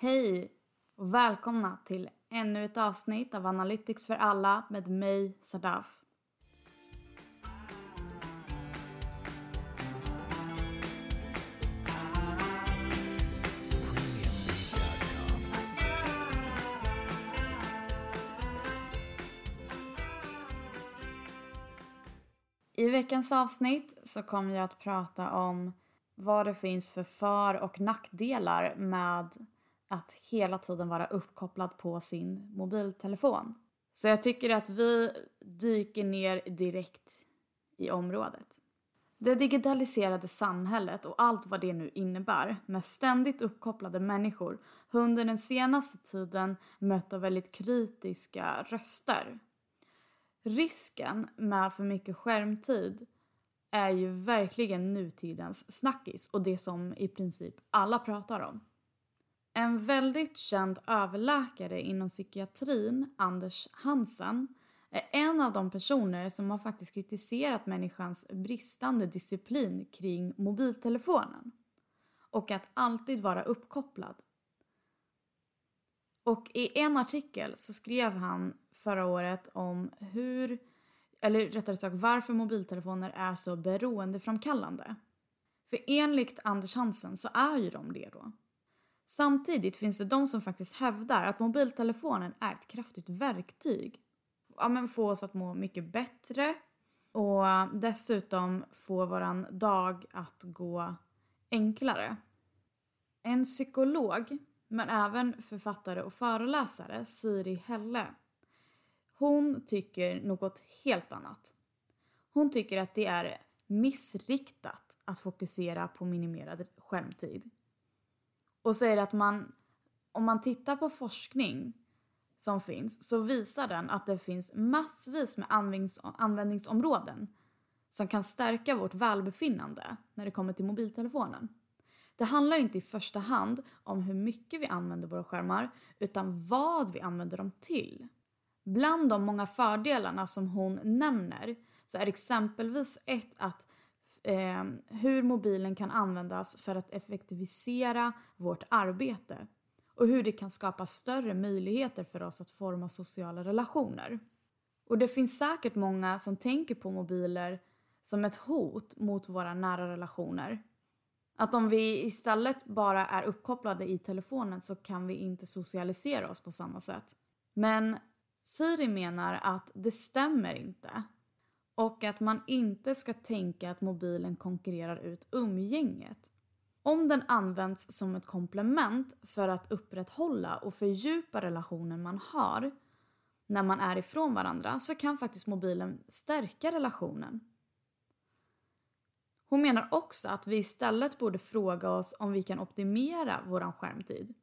Hej och välkomna till ännu ett avsnitt av Analytics för alla med mig, Sadaf. I veckans avsnitt så kommer jag att prata om vad det finns för för och nackdelar med att hela tiden vara uppkopplad på sin mobiltelefon. Så jag tycker att vi dyker ner direkt i området. Det digitaliserade samhället och allt vad det nu innebär med ständigt uppkopplade människor har under den senaste tiden mött av väldigt kritiska röster. Risken med för mycket skärmtid är ju verkligen nutidens snackis och det som i princip alla pratar om. En väldigt känd överläkare inom psykiatrin, Anders Hansen, är en av de personer som har faktiskt kritiserat människans bristande disciplin kring mobiltelefonen och att alltid vara uppkopplad. Och i en artikel så skrev han förra året om hur, eller rättare sagt varför mobiltelefoner är så beroendeframkallande. För enligt Anders Hansen så är ju de det då. Samtidigt finns det de som faktiskt hävdar att mobiltelefonen är ett kraftigt verktyg. Ja, men få oss att må mycket bättre och dessutom få våran dag att gå enklare. En psykolog, men även författare och föreläsare, Siri Helle, hon tycker något helt annat. Hon tycker att det är missriktat att fokusera på minimerad skärmtid och säger att man, om man tittar på forskning som finns så visar den att det finns massvis med användnings användningsområden som kan stärka vårt välbefinnande när det kommer till mobiltelefonen. Det handlar inte i första hand om hur mycket vi använder våra skärmar utan vad vi använder dem till. Bland de många fördelarna som hon nämner så är exempelvis ett att eh, hur mobilen kan användas för att effektivisera vårt arbete och hur det kan skapa större möjligheter för oss att forma sociala relationer. Och det finns säkert många som tänker på mobiler som ett hot mot våra nära relationer. Att om vi istället bara är uppkopplade i telefonen så kan vi inte socialisera oss på samma sätt. Men Siri menar att det stämmer inte och att man inte ska tänka att mobilen konkurrerar ut umgänget. Om den används som ett komplement för att upprätthålla och fördjupa relationen man har när man är ifrån varandra så kan faktiskt mobilen stärka relationen. Hon menar också att vi istället borde fråga oss om vi kan optimera vår skärmtid.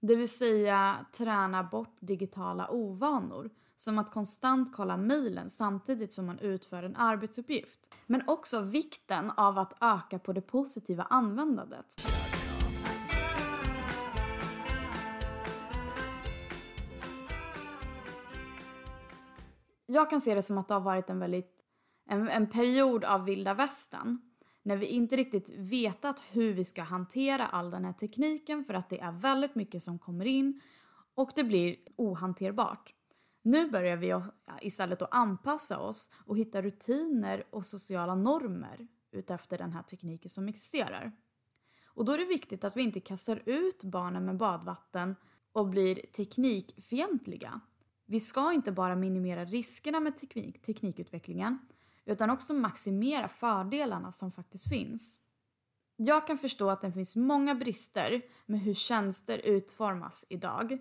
Det vill säga träna bort digitala ovanor som att konstant kolla mejlen samtidigt som man utför en arbetsuppgift. Men också vikten av att öka på det positiva användandet. Jag kan se det som att det har varit en väldigt en, en period av vilda västern när vi inte riktigt vetat hur vi ska hantera all den här tekniken för att det är väldigt mycket som kommer in och det blir ohanterbart. Nu börjar vi istället att anpassa oss och hitta rutiner och sociala normer utefter den här tekniken som existerar. Och då är det viktigt att vi inte kastar ut barnen med badvatten och blir teknikfientliga. Vi ska inte bara minimera riskerna med teknik, teknikutvecklingen utan också maximera fördelarna som faktiskt finns. Jag kan förstå att det finns många brister med hur tjänster utformas idag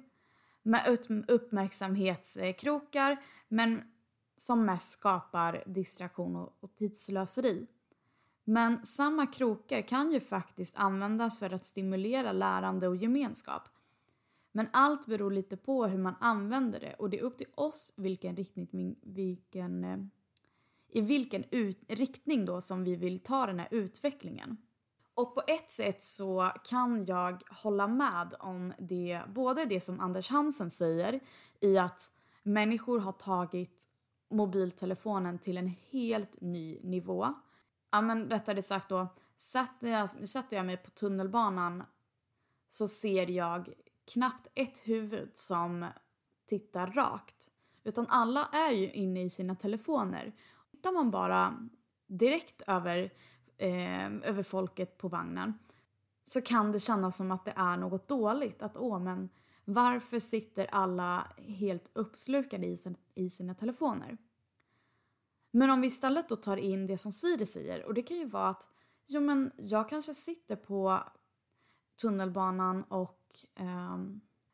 med uppmärksamhetskrokar men som mest skapar distraktion och tidslöseri. Men samma krokar kan ju faktiskt användas för att stimulera lärande och gemenskap. Men allt beror lite på hur man använder det och det är upp till oss vilken riktning, vilken, eh, i vilken ut, riktning då som vi vill ta den här utvecklingen. Och på ett sätt så kan jag hålla med om det, både det som Anders Hansen säger i att människor har tagit mobiltelefonen till en helt ny nivå. Ja men rättare sagt då, sätter jag, sätter jag mig på tunnelbanan så ser jag knappt ett huvud som tittar rakt. Utan alla är ju inne i sina telefoner. Tittar man bara direkt över, eh, över folket på vagnen så kan det kännas som att det är något dåligt. Att åh men varför sitter alla helt uppslukade i, sin, i sina telefoner? Men om vi istället då tar in det som Siri säger och det kan ju vara att jo men jag kanske sitter på tunnelbanan och eh,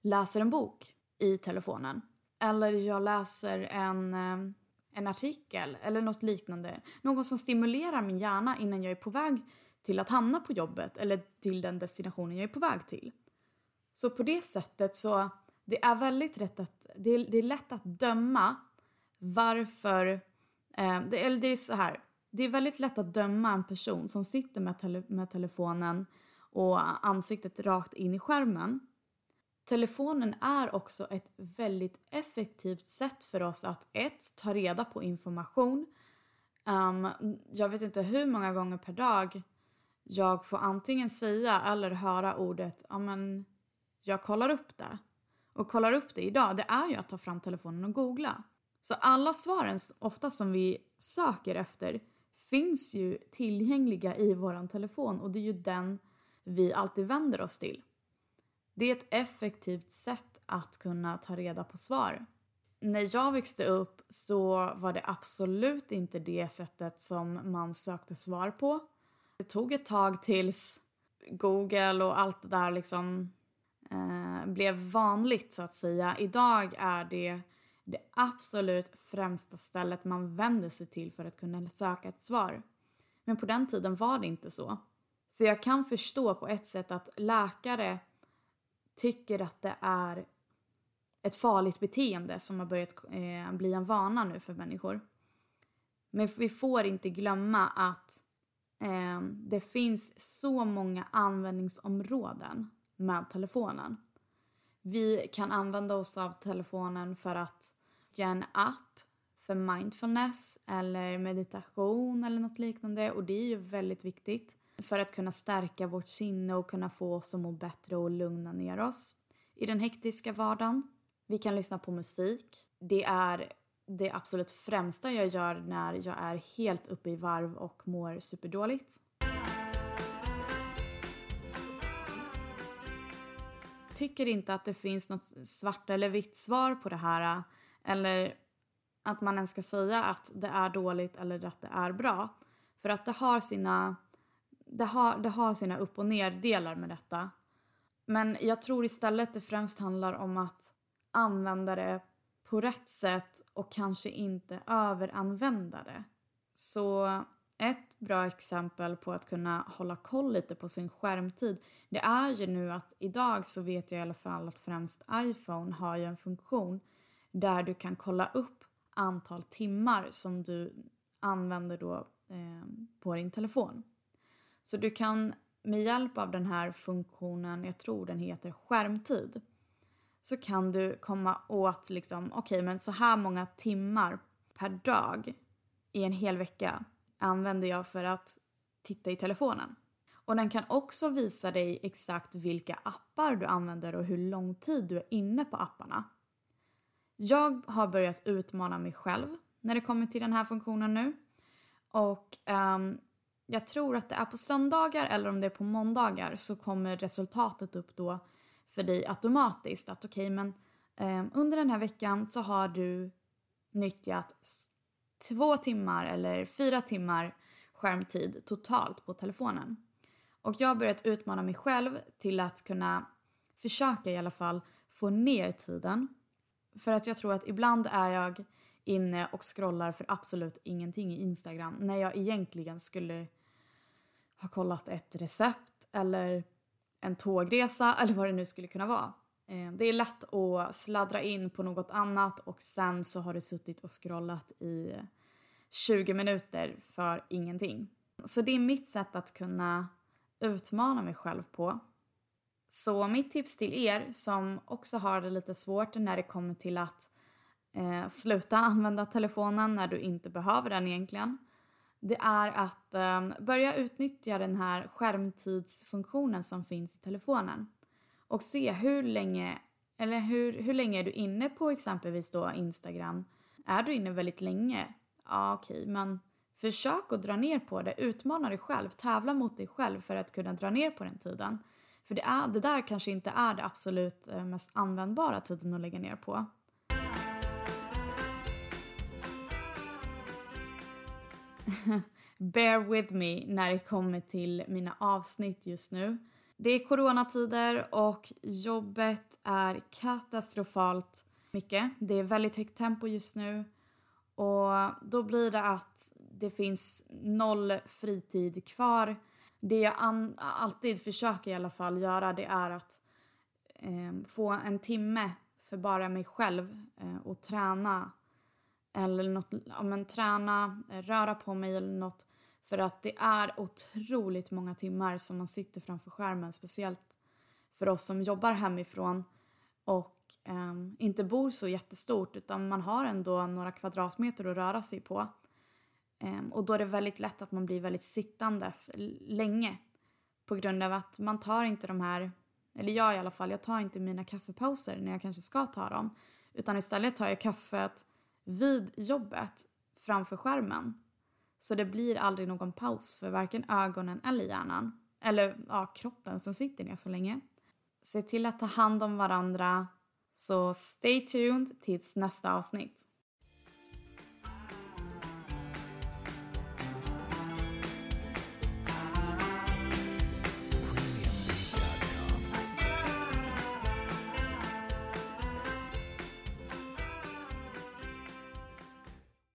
läser en bok i telefonen. Eller jag läser en, eh, en artikel eller något liknande. Någon som stimulerar min hjärna innan jag är på väg till att hamna på jobbet eller till den destinationen jag är på väg till. Så på det sättet så det är väldigt rätt att, det är, det är lätt att döma varför, eh, det, eller det är så här, det är väldigt lätt att döma en person som sitter med, tele, med telefonen och ansiktet rakt in i skärmen. Telefonen är också ett väldigt effektivt sätt för oss att ett, ta reda på information. Um, jag vet inte hur många gånger per dag jag får antingen säga eller höra ordet ja men jag kollar upp det. Och kollar upp det idag, det är ju att ta fram telefonen och googla. Så alla svaren, ofta som vi söker efter, finns ju tillgängliga i våran telefon och det är ju den vi alltid vänder oss till. Det är ett effektivt sätt att kunna ta reda på svar. När jag växte upp så var det absolut inte det sättet som man sökte svar på. Det tog ett tag tills Google och allt det där liksom eh, blev vanligt så att säga. Idag är det det absolut främsta stället man vänder sig till för att kunna söka ett svar. Men på den tiden var det inte så. Så jag kan förstå på ett sätt att läkare tycker att det är ett farligt beteende som har börjat eh, bli en vana nu för människor. Men vi får inte glömma att eh, det finns så många användningsområden med telefonen. Vi kan använda oss av telefonen för att göra en app för mindfulness eller meditation eller något liknande och det är ju väldigt viktigt för att kunna stärka vårt sinne och kunna få oss att må bättre och lugna ner oss i den hektiska vardagen. Vi kan lyssna på musik. Det är det absolut främsta jag gör när jag är helt uppe i varv och mår superdåligt. Tycker inte att det finns något svart eller vitt svar på det här eller att man ens ska säga att det är dåligt eller att det är bra. För att det har sina det har, det har sina upp och ner-delar med detta. Men jag tror istället det främst handlar om att använda det på rätt sätt och kanske inte överanvända det. Så ett bra exempel på att kunna hålla koll lite på sin skärmtid det är ju nu att idag så vet jag i alla fall att främst iPhone har ju en funktion där du kan kolla upp antal timmar som du använder då eh, på din telefon. Så du kan med hjälp av den här funktionen, jag tror den heter skärmtid, så kan du komma åt liksom, okej okay, men så här många timmar per dag i en hel vecka använder jag för att titta i telefonen. Och den kan också visa dig exakt vilka appar du använder och hur lång tid du är inne på apparna. Jag har börjat utmana mig själv när det kommer till den här funktionen nu. Och um, jag tror att det är på söndagar eller om det är på måndagar så kommer resultatet upp då för dig automatiskt. Att okej, okay, men eh, under den här veckan så har du nyttjat två timmar eller fyra timmar skärmtid totalt på telefonen. Och jag har börjat utmana mig själv till att kunna försöka i alla fall få ner tiden. För att jag tror att ibland är jag inne och scrollar för absolut ingenting i Instagram när jag egentligen skulle har kollat ett recept eller en tågresa eller vad det nu skulle kunna vara. Eh, det är lätt att sladdra in på något annat och sen så har du suttit och scrollat i 20 minuter för ingenting. Så det är mitt sätt att kunna utmana mig själv på. Så mitt tips till er som också har det lite svårt när det kommer till att eh, sluta använda telefonen när du inte behöver den egentligen det är att eh, börja utnyttja den här skärmtidsfunktionen som finns i telefonen. och se hur länge, eller hur, hur länge är du inne på exempelvis då Instagram? Är du inne väldigt länge? Ja, okej, okay, men försök att dra ner på det. Utmana dig själv, tävla mot dig själv för att kunna dra ner på den tiden. För det, är, det där kanske inte är det absolut eh, mest användbara tiden att lägga ner på. Bear with me när det kommer till mina avsnitt just nu. Det är coronatider och jobbet är katastrofalt mycket. Det är väldigt högt tempo just nu och då blir det att det finns noll fritid kvar. Det jag alltid försöker i alla fall göra det är att eh, få en timme för bara mig själv eh, och träna eller något, ja, men träna, eh, röra på mig eller något. För att det är otroligt många timmar som man sitter framför skärmen, speciellt för oss som jobbar hemifrån och eh, inte bor så jättestort utan man har ändå några kvadratmeter att röra sig på. Eh, och då är det väldigt lätt att man blir väldigt sittandes länge på grund av att man tar inte de här, eller jag i alla fall, jag tar inte mina kaffepauser när jag kanske ska ta dem utan istället tar jag kaffet vid jobbet framför skärmen. Så det blir aldrig någon paus för varken ögonen eller hjärnan. Eller ja, kroppen som sitter ner så länge. Se till att ta hand om varandra. Så stay tuned tills nästa avsnitt.